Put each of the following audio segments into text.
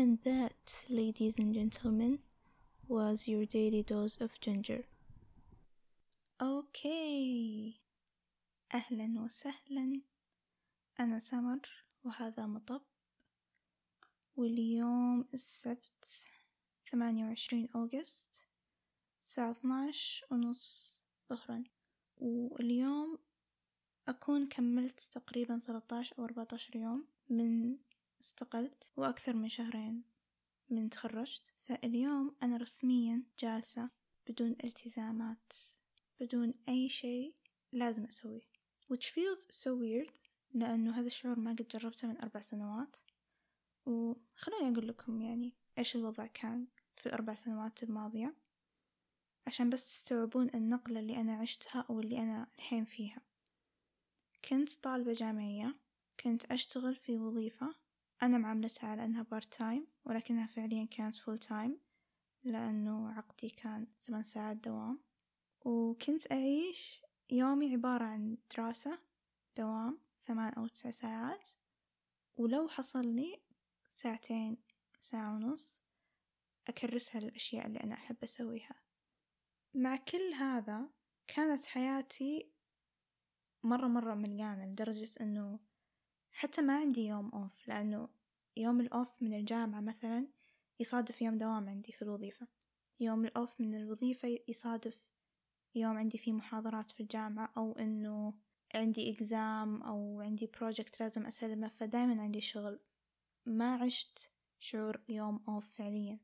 And that, ladies and gentlemen, was your daily dose of ginger. أوكي أهلا وسهلا. أنا سمر وهذا مطب. واليوم السبت ثمانية وعشرين أوغست الساعة اثناش ونص ظهرا. واليوم أكون كملت تقريبا ثلاثة أو أربعة عشر يوم من استقلت وأكثر من شهرين من تخرجت فاليوم أنا رسميا جالسة بدون التزامات بدون أي شيء لازم أسويه. Which feels so weird لأنه هذا الشعور ما قد جربته من أربع سنوات. وخلوني أقول لكم يعني إيش الوضع كان في الأربع سنوات الماضية عشان بس تستوعبون النقلة اللي أنا عشتها أو اللي أنا الحين فيها. كنت طالبة جامعية كنت أشتغل في وظيفة أنا معاملتها على أنها part time ولكنها فعليا كانت full time لأنه عقدي كان ثمان ساعات دوام. وكنت أعيش يومي عبارة عن دراسة دوام ثمان أو تسع ساعات. ولو حصل لي ساعتين ساعة ونص أكرسها للأشياء اللي أنا أحب أسويها. مع كل هذا كانت حياتي مرة مرة مليانة لدرجة أنه حتى ما عندي يوم أوف لأنه يوم الأوف من الجامعة مثلا يصادف يوم دوام عندي في الوظيفة. يوم الأوف من الوظيفة يصادف يوم عندي فيه محاضرات في الجامعة أو إنه عندي إكزام أو عندي بروجكت لازم أسلمه فدايما عندي شغل. ما عشت شعور يوم أوف فعليا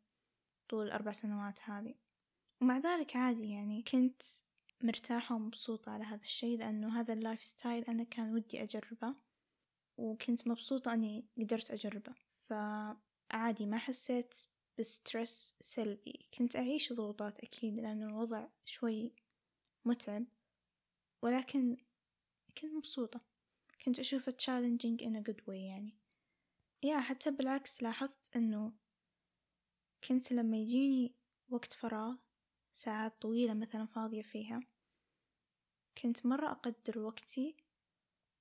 طول الأربع سنوات هذه. ومع ذلك عادي يعني كنت مرتاحة ومبسوطة على هذا الشي لأنه هذا ال lifestyle أنا كان ودي أجربه. وكنت مبسوطة أني قدرت أجربه. فعادي ما حسيت ب stress سلبي. كنت أعيش ضغوطات أكيد لأنه الوضع شوي متعب. ولكن كنت مبسوطة. كنت أشوفه challenging in a good way يعني. يا حتى بالعكس لاحظت أنه كنت لما يجيني وقت فراغ ساعات طويلة مثلا فاضية فيها كنت مرة أقدر وقتي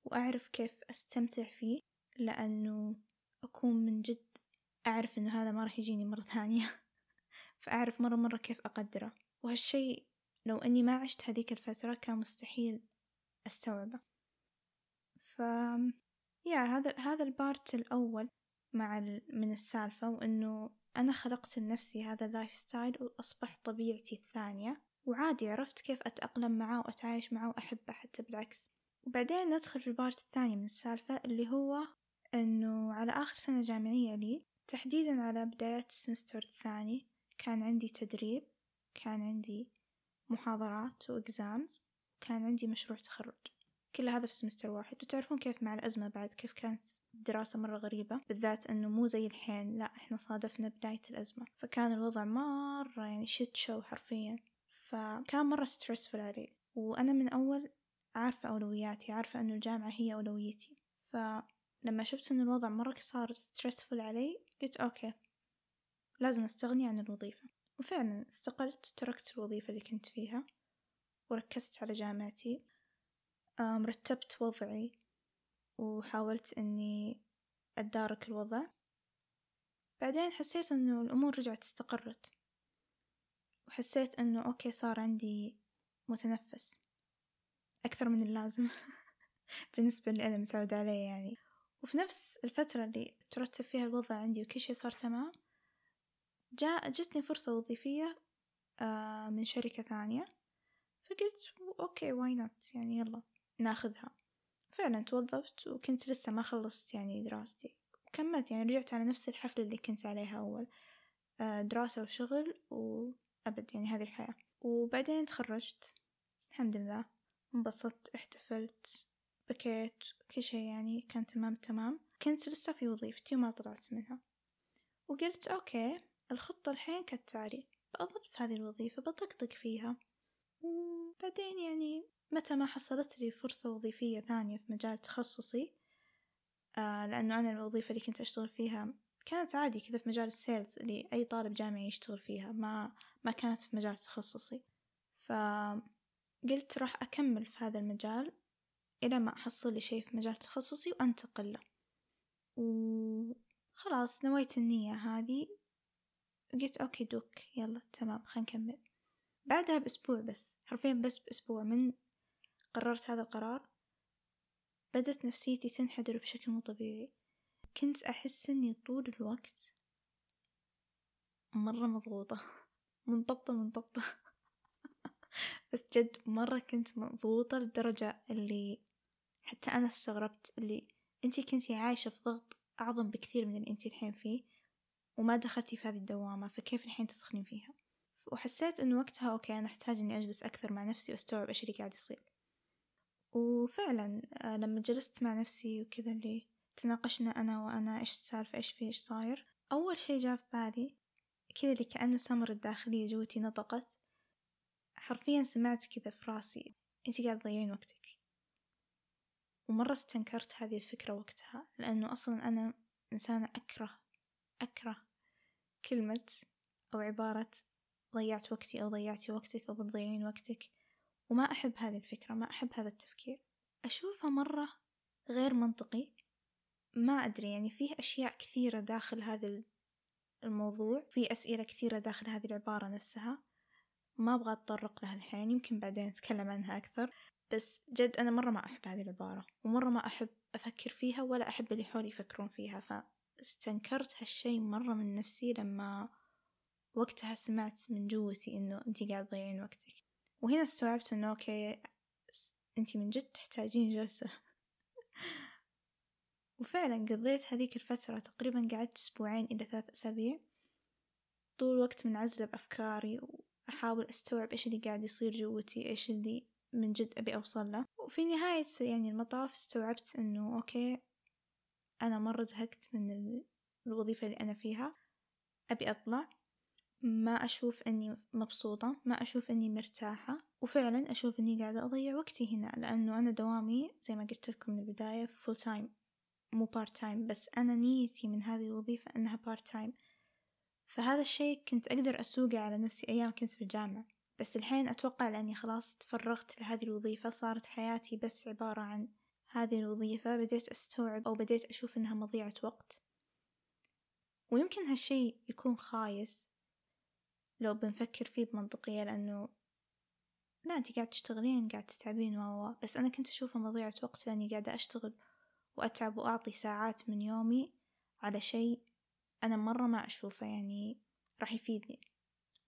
وأعرف كيف أستمتع فيه لأنه أكون من جد أعرف إنه هذا ما راح يجيني مرة ثانية. فأعرف مرة مرة كيف أقدره. وهالشي لو أني ما عشت هذيك الفترة كان مستحيل أستوعبه. ف يا هذا هذا ال part الأول مع ال... من السالفة وإنه أنا خلقت لنفسي هذا ال lifestyle وأصبح طبيعتي الثانية. وعادي عرفت كيف أتأقلم معاه وأتعايش معاه وأحبه حتى بالعكس. وبعدين ندخل في ال part الثاني من السالفة اللي هو إنه على آخر سنة جامعية لي تحديدا على بداية ال semester الثاني كان عندي تدريب كان عندي محاضرات و exams كان عندي مشروع تخرج. كل هذا في semester واحد. وتعرفون كيف مع الأزمة بعد كيف كانت الدراسة مرة غريبة بالذات أنه مو زي الحين لا إحنا صادفنا بداية الأزمة. فكان الوضع مرة يعني shit show حرفيا. فكان مرة stressful علي. وأنا من أول عارفة أولوياتي عارفة أنه الجامعة هي أولويتي. فلما شفت أن الوضع مرة صار stressful علي قلت okay لازم أستغني عن الوظيفة. وفعلا استقلت وتركت الوظيفة اللي كنت فيها وركزت على جامعتي. رتبت وضعي وحاولت أني أتدارك الوضع. بعدين حسيت أنه الأمور رجعت استقرت. وحسيت أنه أوكي صار عندي متنفس. أكثر من اللازم بالنسبة اللي أنا متعود عليه يعني. وفي نفس الفترة اللي ترتب فيها الوضع عندي وكل شي صار تمام جاء جتني فرصة وظيفية آه، من شركة ثانية. فقلت okay why not يعني يلا ناخذها. فعلا توظفت وكنت لسه ما خلصت يعني دراستي. وكملت يعني رجعت على نفس الحفلة اللي كنت عليها أول. آه، دراسة وشغل وأبد يعني هذه الحياة. وبعدين تخرجت. الحمد لله. انبسطت احتفلت بكيت كل شي يعني كان تمام تمام. كنت لسه في وظيفتي وما طلعت منها. وقلت okay الخطة الحين كالتالي. بأظل في هذه الوظيفة بطقطق فيها. وبعدين يعني متى ما حصلت لي فرصة وظيفية ثانية في مجال تخصصي آه لأنه أنا الوظيفة اللي كنت أشتغل فيها كانت عادي كذا في مجال ال sales اللي أي طالب جامعي يشتغل فيها ما ما كانت في مجال تخصصي. فقلت راح أكمل في هذا المجال إلى ما أحصل لي شي في مجال تخصصي وأنتقل له. و خلاص نويت النية هذه. قلت أوكي دوك يلا تمام خلينا نكمل. بعدها بأسبوع بس حرفيا بس بأسبوع من قررت هذا القرار بدت نفسيتي تنحدر بشكل مو طبيعي. كنت أحس إني طول الوقت مرة مضغوطة منضبطة منضبطة بس جد مرة كنت مضغوطة لدرجة اللي حتى أنا استغربت اللي أنتي كنتي عايشة في ضغط أعظم بكثير من اللي أنتي الحين فيه وما دخلتي في هذه الدوامة فكيف الحين تدخلين فيها؟ وحسيت إنه وقتها أوكي أنا أحتاج إني أجلس أكثر مع نفسي وأستوعب إيش اللي قاعد يصير. وفعلا آه، لما جلست مع نفسي وكذا اللي تناقشنا أنا وأنا إيش السالفة إيش في إيش صاير أول شي جاء في بالي كذا اللي كأنه سمر الداخلية جوتي نطقت. حرفيا سمعت كذا في راسي. انتي قاعد تضيعين وقتك. ومرة استنكرت هذه الفكرة وقتها لأنه أصلا أنا إنسانة أكره أكره كلمة أو عبارة ضيعت وقتي أو ضيعتي وقتك أو بتضيعين وقتك وما أحب هذه الفكرة ما أحب هذا التفكير. أشوفه مرة غير منطقي. ما أدري يعني فيه أشياء كثيرة داخل هذا الموضوع. في أسئلة كثيرة داخل هذه العبارة نفسها. ما أبغى أتطرق لها الحين يمكن بعدين أتكلم عنها أكثر. بس جد أنا مرة ما أحب هذه العبارة ومرة ما أحب أفكر فيها ولا أحب اللي حولي يفكرون فيها. فاستنكرت هالشي مرة من نفسي لما وقتها سمعت من جوتي إنه أنتي قاعد تضيعين وقتك. وهنا استوعبت إنه okay أنتي من جد تحتاجين جلسة. وفعلا قضيت هذيك الفترة تقريبا قعدت أسبوعين إلى ثلاث أسابيع. طول الوقت منعزلة بأفكاري وأحاول أستوعب إيش اللي قاعد يصير جوتي إيش اللي من جد أبي أوصل له. وفي نهاية يعني المطاف استوعبت إنه okay أنا مرة زهقت من الوظيفة اللي أنا فيها. أبي أطلع. ما أشوف أني مبسوطة ما أشوف أني مرتاحة. وفعلا أشوف أني قاعدة أضيع وقتي هنا لأنه أنا دوامي زي ما قلت لكم من البداية full time مو part time بس أنا نيتي من هذه الوظيفة أنها part time فهذا الشيء كنت أقدر أسوقه على نفسي أيام كنت في الجامعة. بس الحين أتوقع لأني خلاص تفرغت لهذه الوظيفة صارت حياتي بس عبارة عن هذه الوظيفة بديت أستوعب أو بديت أشوف إنها مضيعة وقت. ويمكن هالشي يكون خايس لو بنفكر فيه بمنطقية لأنه لا أنتي قاعد تشتغلين قاعد تتعبين و بس أنا كنت أشوفه مضيعة وقت لأني قاعدة أشتغل وأتعب وأعطي ساعات من يومي على شيء أنا مرة ما أشوفه يعني راح يفيدني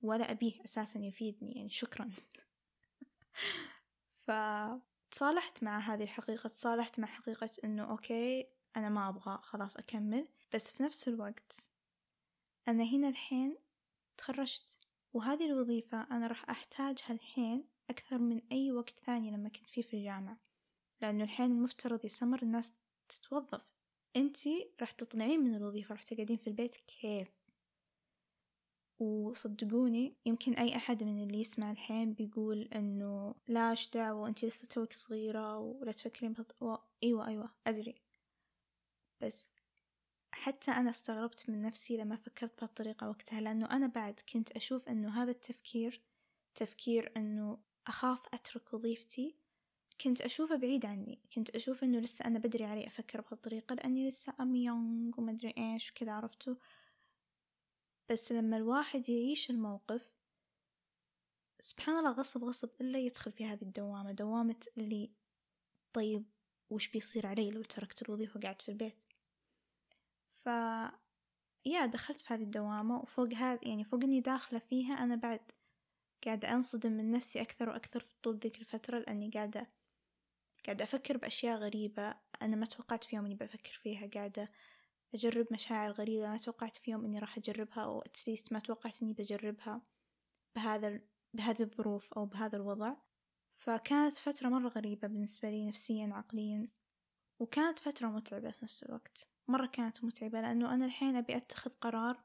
ولا أبيه أساسا يفيدني يعني شكرا. فتصالحت مع هذه الحقيقة تصالحت مع حقيقة إنه أوكي أنا ما أبغى خلاص أكمل بس في نفس الوقت أنا هنا الحين تخرجت وهذه الوظيفة أنا راح أحتاجها الحين أكثر من أي وقت ثاني لما كنت فيه في الجامعة لأنه الحين المفترض يا سمر الناس تتوظف. انتي راح تطلعين من الوظيفة راح تقعدين في البيت كيف؟ وصدقوني يمكن أي أحد من اللي يسمع الحين بيقول إنه لاش دعوة أنتي لسه توك صغيرة ولا تفكرين بهط... و... أيوة أيوة أدري. بس حتى أنا استغربت من نفسي لما فكرت بهالطريقة وقتها لأنه أنا بعد كنت أشوف إنه هذا التفكير تفكير إنه أخاف أترك وظيفتي كنت أشوفه بعيد عني. كنت أشوف إنه لسه أنا بدري علي أفكر بهالطريقة لأني لسه أم يونغ ومدري إيش وكذا عرفتوا بس لما الواحد يعيش الموقف سبحان الله غصب غصب إلا يدخل في هذه الدوامة دوامة اللي طيب وش بيصير علي لو تركت الوظيفة وقعدت في البيت؟ ف يا دخلت في هذه الدوامة وفوق هذا يعني فوق إني داخلة فيها أنا بعد قاعدة أنصدم من نفسي أكثر وأكثر في طول ذيك الفترة لأني قاعدة قاعدة أفكر بأشياء غريبة أنا ما توقعت في يوم إني بفكر فيها قاعدة أجرب مشاعر غريبة ما توقعت في يوم إني راح أجربها أو أتليست ما توقعت إني بجربها بهذا بهذه الظروف أو بهذا الوضع. فكانت فترة مرة غريبة بالنسبة لي نفسيا عقليا وكانت فترة متعبة في نفس الوقت مرة كانت متعبة لأنه أنا الحين أبي أتخذ قرار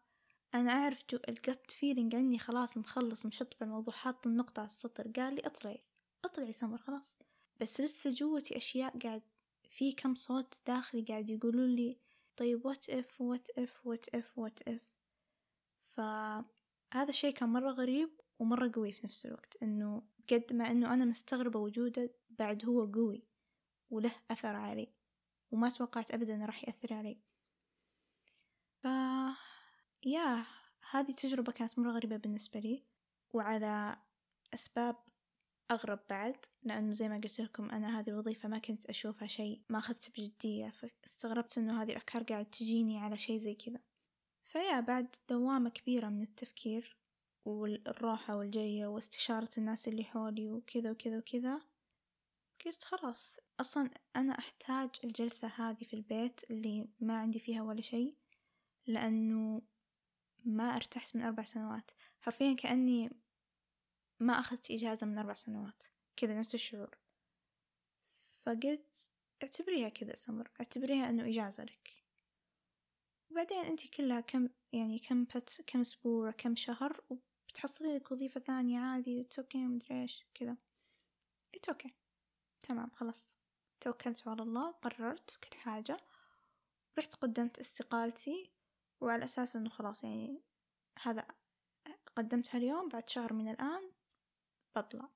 أنا أعرف جو ال gut feeling عني خلاص مخلص مشطب الموضوع حاط النقطة على السطر قال لي اطلعي اطلعي سمر خلاص. بس لسه جوتي أشياء قاعد في كم صوت داخلي قاعد يقولوا لي طيب what if what if what if what if فهذا الشيء كان مرة غريب ومرة قوي في نفس الوقت إنه قد ما إنه أنا مستغربة وجوده بعد هو قوي وله أثر علي وما توقعت ابدا راح يأثر علي. ف يا هذه تجربة كانت مرة غريبة بالنسبة لي وعلى أسباب أغرب بعد لأنه زي ما قلت لكم أنا هذه الوظيفة ما كنت أشوفها شيء ما أخذت بجدية فاستغربت إنه هذه الأفكار قاعد تجيني على شيء زي كذا. فيا بعد دوامة كبيرة من التفكير والراحة والجاية واستشارة الناس اللي حولي وكذا وكذا وكذا. قلت خلاص أصلا أنا أحتاج الجلسة هذه في البيت اللي ما عندي فيها ولا شيء لأنه ما ارتحت من أربع سنوات. حرفيا كأني ما أخذت إجازة من أربع سنوات كذا نفس الشعور. فقلت اعتبريها كذا سمر اعتبريها أنه إجازة لك. وبعدين أنت كلها كم يعني كم بت كم أسبوع كم شهر وبتحصلي لك وظيفة ثانية عادي it's okay مدري إيش كذا. okay تمام خلاص. توكلت على الله وقررت كل حاجة. رحت قدمت استقالتي وعلى أساس إنه خلاص يعني هذا قدمتها اليوم بعد شهر من الآن بطلع.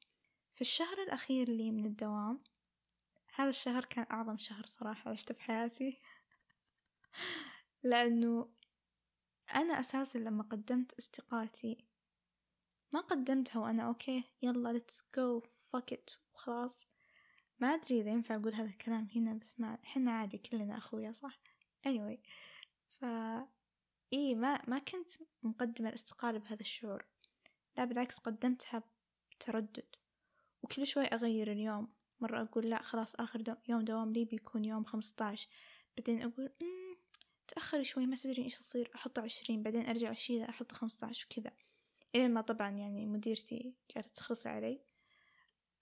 في الشهر الأخير لي من الدوام هذا الشهر كان أعظم شهر صراحة عشته في حياتي. لأنه أنا أساسا لما قدمت استقالتي ما قدمتها وأنا أوكي يلا let's go fuck it وخلاص. ما أدري إذا ينفع أقول هذا الكلام هنا بس ما حنا عادي كلنا أخويا صح؟ Anyway. ف إيه ما ما كنت مقدمة الاستقالة بهذا الشعور. لا بالعكس قدمتها بتردد وكل شوي أغير اليوم. مرة أقول لا خلاص آخر يوم دوام لي بيكون يوم خمسطاش. بعدين أقول تأخر شوي ما تدري إيش يصير أحطه عشرين بعدين أرجع أشيله أحطه خمسطاش وكذا. إلين ما طبعا يعني مديرتي جالسة تخلص علي.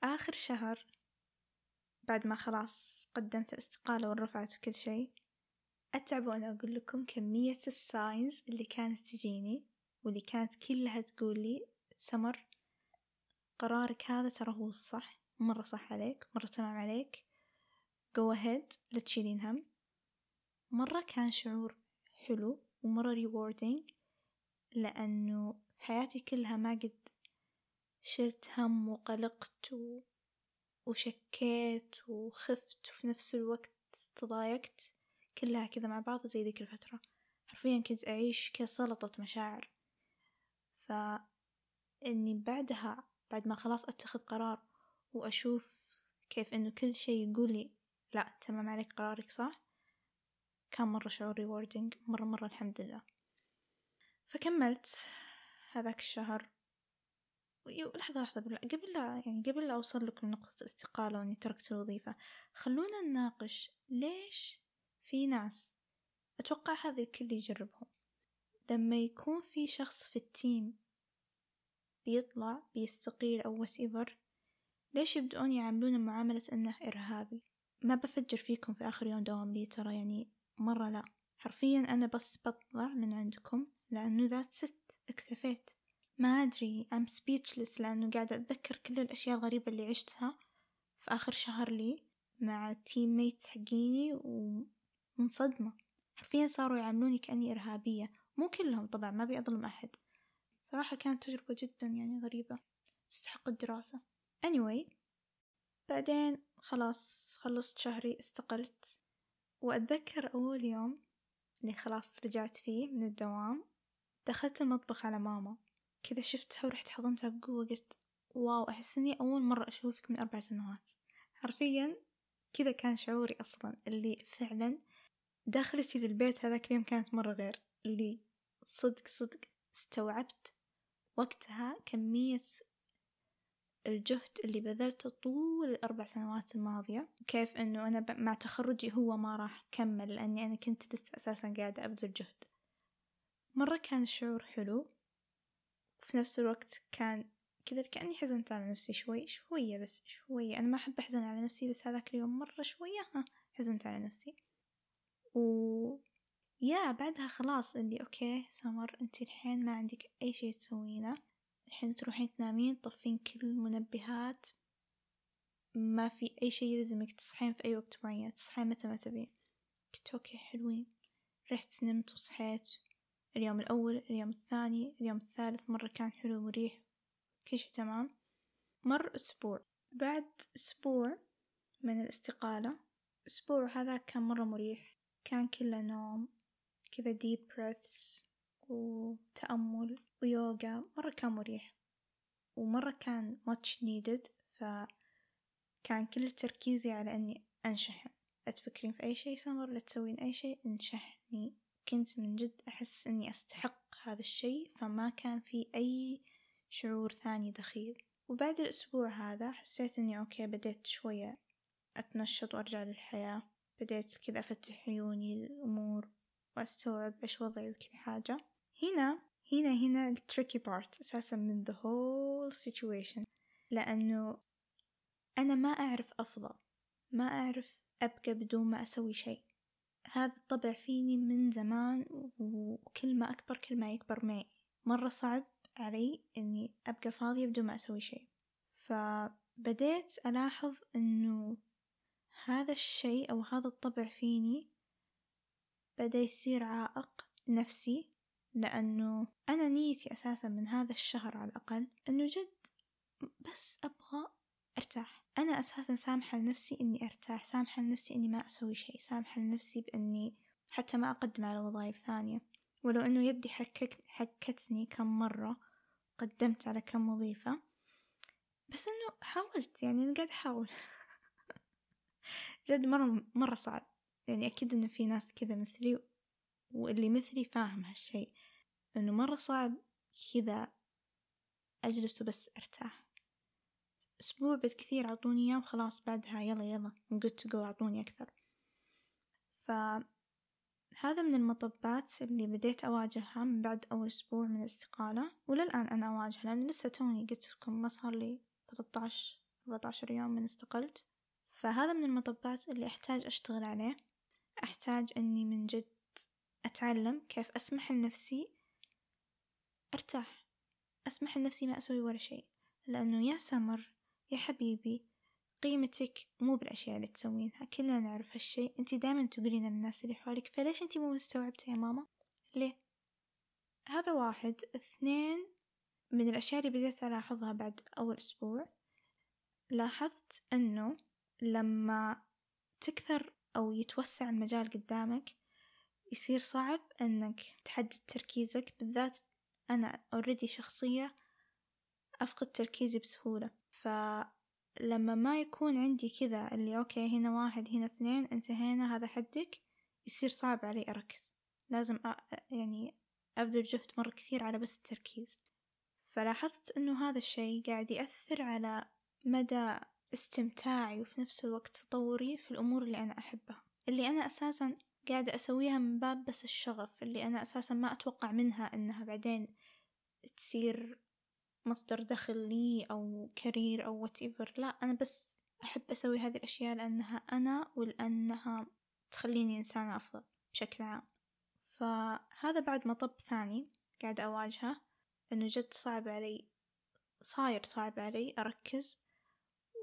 آخر شهر بعد ما خلاص قدمت الاستقالة ورفعت وكل شي أتعب وأنا أقول لكم كمية ال signs اللي كانت تجيني واللي كانت كلها تقول لي سمر قرارك هذا ترى هو الصح. مرة صح عليك مرة تمام عليك. Go ahead لا تشيلين هم. مرة كان شعور حلو ومرة rewarding لأنه حياتي كلها ما قد شلت هم وقلقت و... وشكيت وخفت وفي نفس الوقت تضايقت. كلها كذا مع بعض زي ذيك الفترة. حرفيا كنت أعيش كسلطة مشاعر. فإني بعدها بعد ما خلاص أتخذ قرار وأشوف كيف إنه كل شي يقولي لا تمام عليك قرارك صح؟ كان مرة شعور ريوردينج مرة مرة الحمد لله. فكملت هذاك الشهر. لحظة لحظة قبل لا يعني قبل لا أوصل لكم نقطة الاستقالة وإني تركت الوظيفة خلونا نناقش ليش في ناس أتوقع هذا الكل يجربهم. لما يكون في شخص في ال team بيطلع بيستقيل أو whatever ليش يبدأون يعاملونه معاملة أنه إرهابي؟ ما بفجر فيكم في آخر يوم دوام لي ترى يعني مرة لا. حرفيا أنا بس بطلع من عندكم لأنه that's it اكتفيت. ما أدري I'm speechless لأنه قاعدة أتذكر كل الأشياء الغريبة اللي عشتها في آخر شهر لي مع التيم ميت حقيني ومنصدمة. حرفيا صاروا يعاملوني كأني إرهابية. مو كلهم طبعا ما بيظلم أحد. صراحة كانت تجربة جدا يعني غريبة تستحق الدراسة. Anyway بعدين خلاص خلصت شهري استقلت. وأتذكر أول يوم اللي خلاص رجعت فيه من الدوام دخلت المطبخ على ماما. كذا شفتها ورحت حضنتها بقوة قلت واو أحس إني أول مرة أشوفك من أربع سنوات. حرفيا كذا كان شعوري أصلا اللي فعلا دخلتي للبيت هذاك اليوم كانت مرة غير اللي صدق صدق استوعبت وقتها كمية الجهد اللي بذلته طول الأربع سنوات الماضية كيف أنه أنا مع تخرجي هو ما راح كمل لأني أنا كنت لسه أساسا قاعدة أبذل جهد. مرة كان الشعور حلو في نفس الوقت كان كذا كأني حزنت على نفسي شوي شوية بس شوية. أنا ما أحب أحزن على نفسي بس هذاك اليوم مرة شوية ها حزنت على نفسي. و يا بعدها خلاص اللي أوكي سمر أنتي الحين ما عندك أي شي تسوينه. الحين تروحين تنامين تطفين كل المنبهات. ما في أي شي يلزمك تصحين في أي وقت معين تصحين متى ما تبين. قلت أوكي حلوين. رحت نمت وصحيت. اليوم الأول اليوم الثاني اليوم الثالث مرة كان حلو مريح. كل شي تمام. مر أسبوع. بعد أسبوع من الاستقالة أسبوع هذا كان مرة مريح. كان كله نوم. كذا deep breaths وتأمل ويوغا مرة كان مريح ومرة كان much needed فكان كل تركيزي على أني أنشحن لا تفكرين في أي شيء سمر لا تسوين أي شيء اشحني. كنت من جد أحس أني أستحق هذا الشيء فما كان في أي شعور ثاني دخيل. وبعد الأسبوع هذا حسيت أني okay بديت شوية أتنشط وأرجع للحياة. بديت كذا أفتح عيوني للأمور. وأستوعب إيش وضعي وكل حاجة. هنا هنا هنا ال tricky part أساسا من the whole situation. لأنه أنا ما أعرف أفضل ما أعرف أبقى بدون ما أسوي شيء. هذا الطبع فيني من زمان وكل ما أكبر كل ما يكبر معي. مرة صعب علي إني أبقى فاضية بدون ما أسوي شيء. فبديت ألاحظ إنه هذا الشيء أو هذا الطبع فيني بدأ يصير عائق نفسي لأنه أنا نيتي أساسا من هذا الشهر على الأقل أنه جد بس أبغى أرتاح. أنا أساسا سامحة لنفسي إني أرتاح سامحة لنفسي إني ما أسوي شيء سامحة لنفسي بإني حتى ما أقدم على وظائف ثانية. ولو إنه يدي حكك حكتني كم مرة قدمت على كم وظيفة بس إنه حاولت يعني أنا قاعد أحاول. جد مرة مرة صعب. يعني أكيد إنه في ناس كذا مثلي واللي مثلي فاهم هالشي إنه مرة صعب كذا أجلس وبس أرتاح. أسبوع بالكثير عطوني إياه وخلاص بعدها يلا يلا good to go أعطوني أكثر. فهذا من المطبات اللي بديت أواجهها من بعد أول أسبوع من الاستقالة وللآن أنا أواجهها لأن لسه توني قلت لكم ما صار لي 13 14 يوم من استقلت. فهذا من المطبات اللي أحتاج أشتغل عليه. أحتاج أني من جد أتعلم كيف أسمح لنفسي أرتاح. أسمح لنفسي ما أسوي ولا شيء لأنه يا سمر يا حبيبي قيمتك مو بالأشياء اللي تسوينها. كلنا نعرف هالشيء. أنت دائما تقولين للناس اللي حولك فليش أنت مو مستوعبتي يا ماما؟ ليه؟ هذا واحد. اثنين من الأشياء اللي بديت ألاحظها بعد أول أسبوع لاحظت أنه لما تكثر أو يتوسع المجال قدامك يصير صعب أنك تحدد تركيزك بالذات أنا already شخصية أفقد تركيزي بسهولة. فلما ما يكون عندي كذا اللي okay هنا واحد هنا اثنين انتهينا هذا حدك يصير صعب علي أركز. لازم أ... يعني أبذل جهد مرة كثير على بس التركيز. فلاحظت أنه هذا الشي قاعد يأثر على مدى استمتاعي وفي نفس الوقت تطوري في الأمور اللي أنا أحبها. اللي أنا أساسا قاعدة أسويها من باب بس الشغف اللي أنا أساسا ما أتوقع منها إنها بعدين تصير مصدر دخل لي أو كارير أو whatever. لا أنا بس أحب أسوي هذه الأشياء لأنها أنا ولأنها تخليني إنسانة أفضل بشكل عام. فهذا بعد مطب ثاني قاعد أواجهه. إنه جد صعب علي صاير صعب علي أركز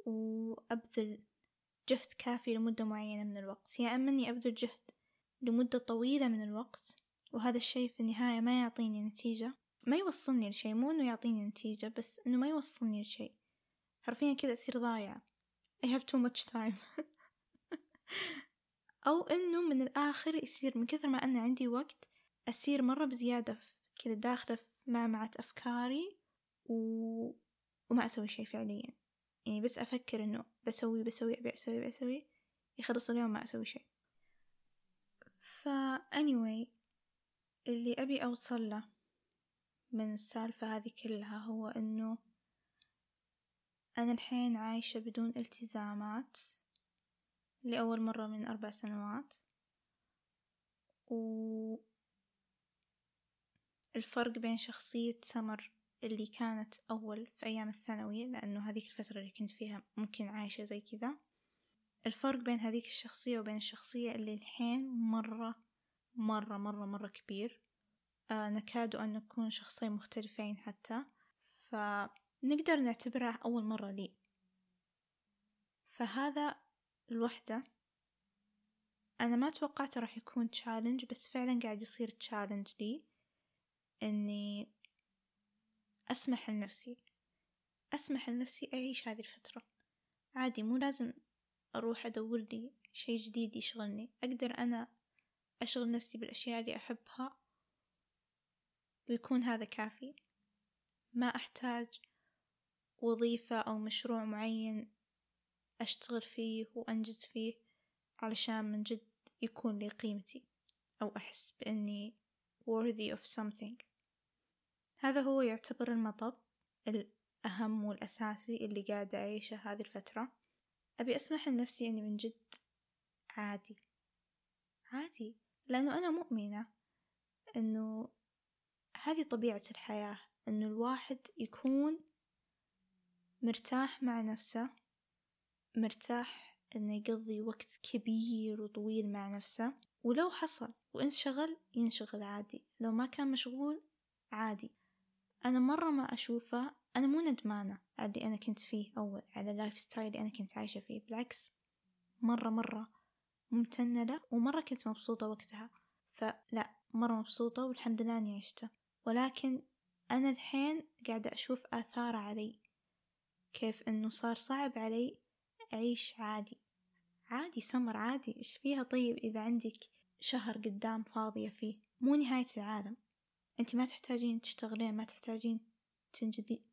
وأبذل جهد كافي لمدة معينة من الوقت. يا أما إني أبذل جهد لمدة طويلة من الوقت وهذا الشي في النهاية ما يعطيني نتيجة. ما يوصلني لشي مو إنه يعطيني نتيجة بس إنه ما يوصلني لشي حرفيا كذا أصير ضايعة. I have too much time. أو إنه من الآخر يصير من كثر ما أنا عندي وقت أصير مرة بزيادة كذا داخلة في معمعة أفكاري و... وما أسوي شي فعليا. يعني بس أفكر إنه بسوي بسوي أبي أسوي بسوي يخلص اليوم ما أسوي شيء. فا anyway اللي أبي أوصل له من السالفة هذه كلها هو إنه أنا الحين عايشة بدون التزامات لأول مرة من أربع سنوات. و الفرق بين شخصية سمر اللي كانت أول في أيام الثانوي لأنه هذيك الفترة اللي كنت فيها ممكن عايشة زي كذا. الفرق بين هذيك الشخصية وبين الشخصية اللي الحين مرة مرة مرة مرة كبير. آه نكاد أن نكون شخصين مختلفين حتى. فنقدر نعتبرها أول مرة لي. فهذا الوحدة. أنا ما توقعت راح يكون challenge بس فعلا قاعد يصير challenge لي. إني أسمح لنفسي أسمح لنفسي أعيش هذه الفترة. عادي مو لازم أروح أدور لي شي جديد يشغلني. أقدر أنا أشغل نفسي بالأشياء اللي أحبها ويكون هذا كافي. ما أحتاج وظيفة أو مشروع معين أشتغل فيه وأنجز فيه علشان من جد يكون لي قيمتي أو أحس بإني worthy of something. هذا هو يعتبر المطب الأهم والأساسي اللي قاعدة أعيشه هذه الفترة. أبي أسمح لنفسي إني من جد عادي. عادي. لأنه أنا مؤمنة إنه هذه طبيعة الحياة إنه الواحد يكون مرتاح مع نفسه مرتاح إنه يقضي وقت كبير وطويل مع نفسه. ولو حصل وانشغل ينشغل عادي. لو ما كان مشغول عادي. أنا مرة ما أشوفه. أنا مو ندمانة على اللي أنا كنت فيه أول على ال lifestyle اللي أنا كنت عايشة فيه. بالعكس مرة مرة ممتنة له ومرة كنت مبسوطة وقتها. فلا مرة مبسوطة والحمد لله أني عشته. ولكن أنا الحين قاعدة أشوف آثاره علي. كيف إنه صار صعب علي أعيش عادي. عادي سمر عادي. إيش فيها طيب إذا عندك شهر قدام فاضية فيه؟ مو نهاية العالم. أنت ما تحتاجين تشتغلين ما تحتاجين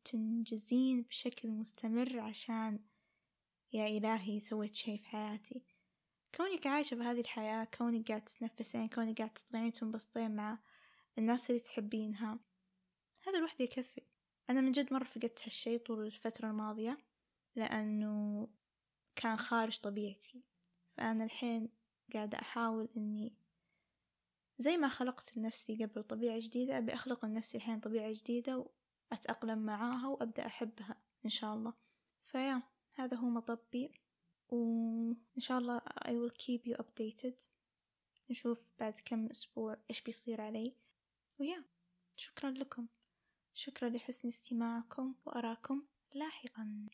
تنجزين بشكل مستمر عشان يا إلهي سويت شي في حياتي. كونك عايشة بهذه الحياة كونك قاعدة تتنفسين كونك قاعدة تطلعين تنبسطين مع الناس اللي تحبينها هذا الوحدة يكفي. أنا من جد مرة فقدت هالشي طول الفترة الماضية لأنه كان خارج طبيعتي. فأنا الحين قاعدة أحاول إني زي ما خلقت لنفسي قبل طبيعة جديدة أبي أخلق لنفسي الحين طبيعة جديدة وأتأقلم معاها وأبدأ أحبها إن شاء الله. فيا هذا هو مطبي. وإن شاء الله I will keep you updated. نشوف بعد كم أسبوع إيش بيصير علي. ويا شكرا لكم. شكرا لحسن استماعكم وأراكم لاحقا.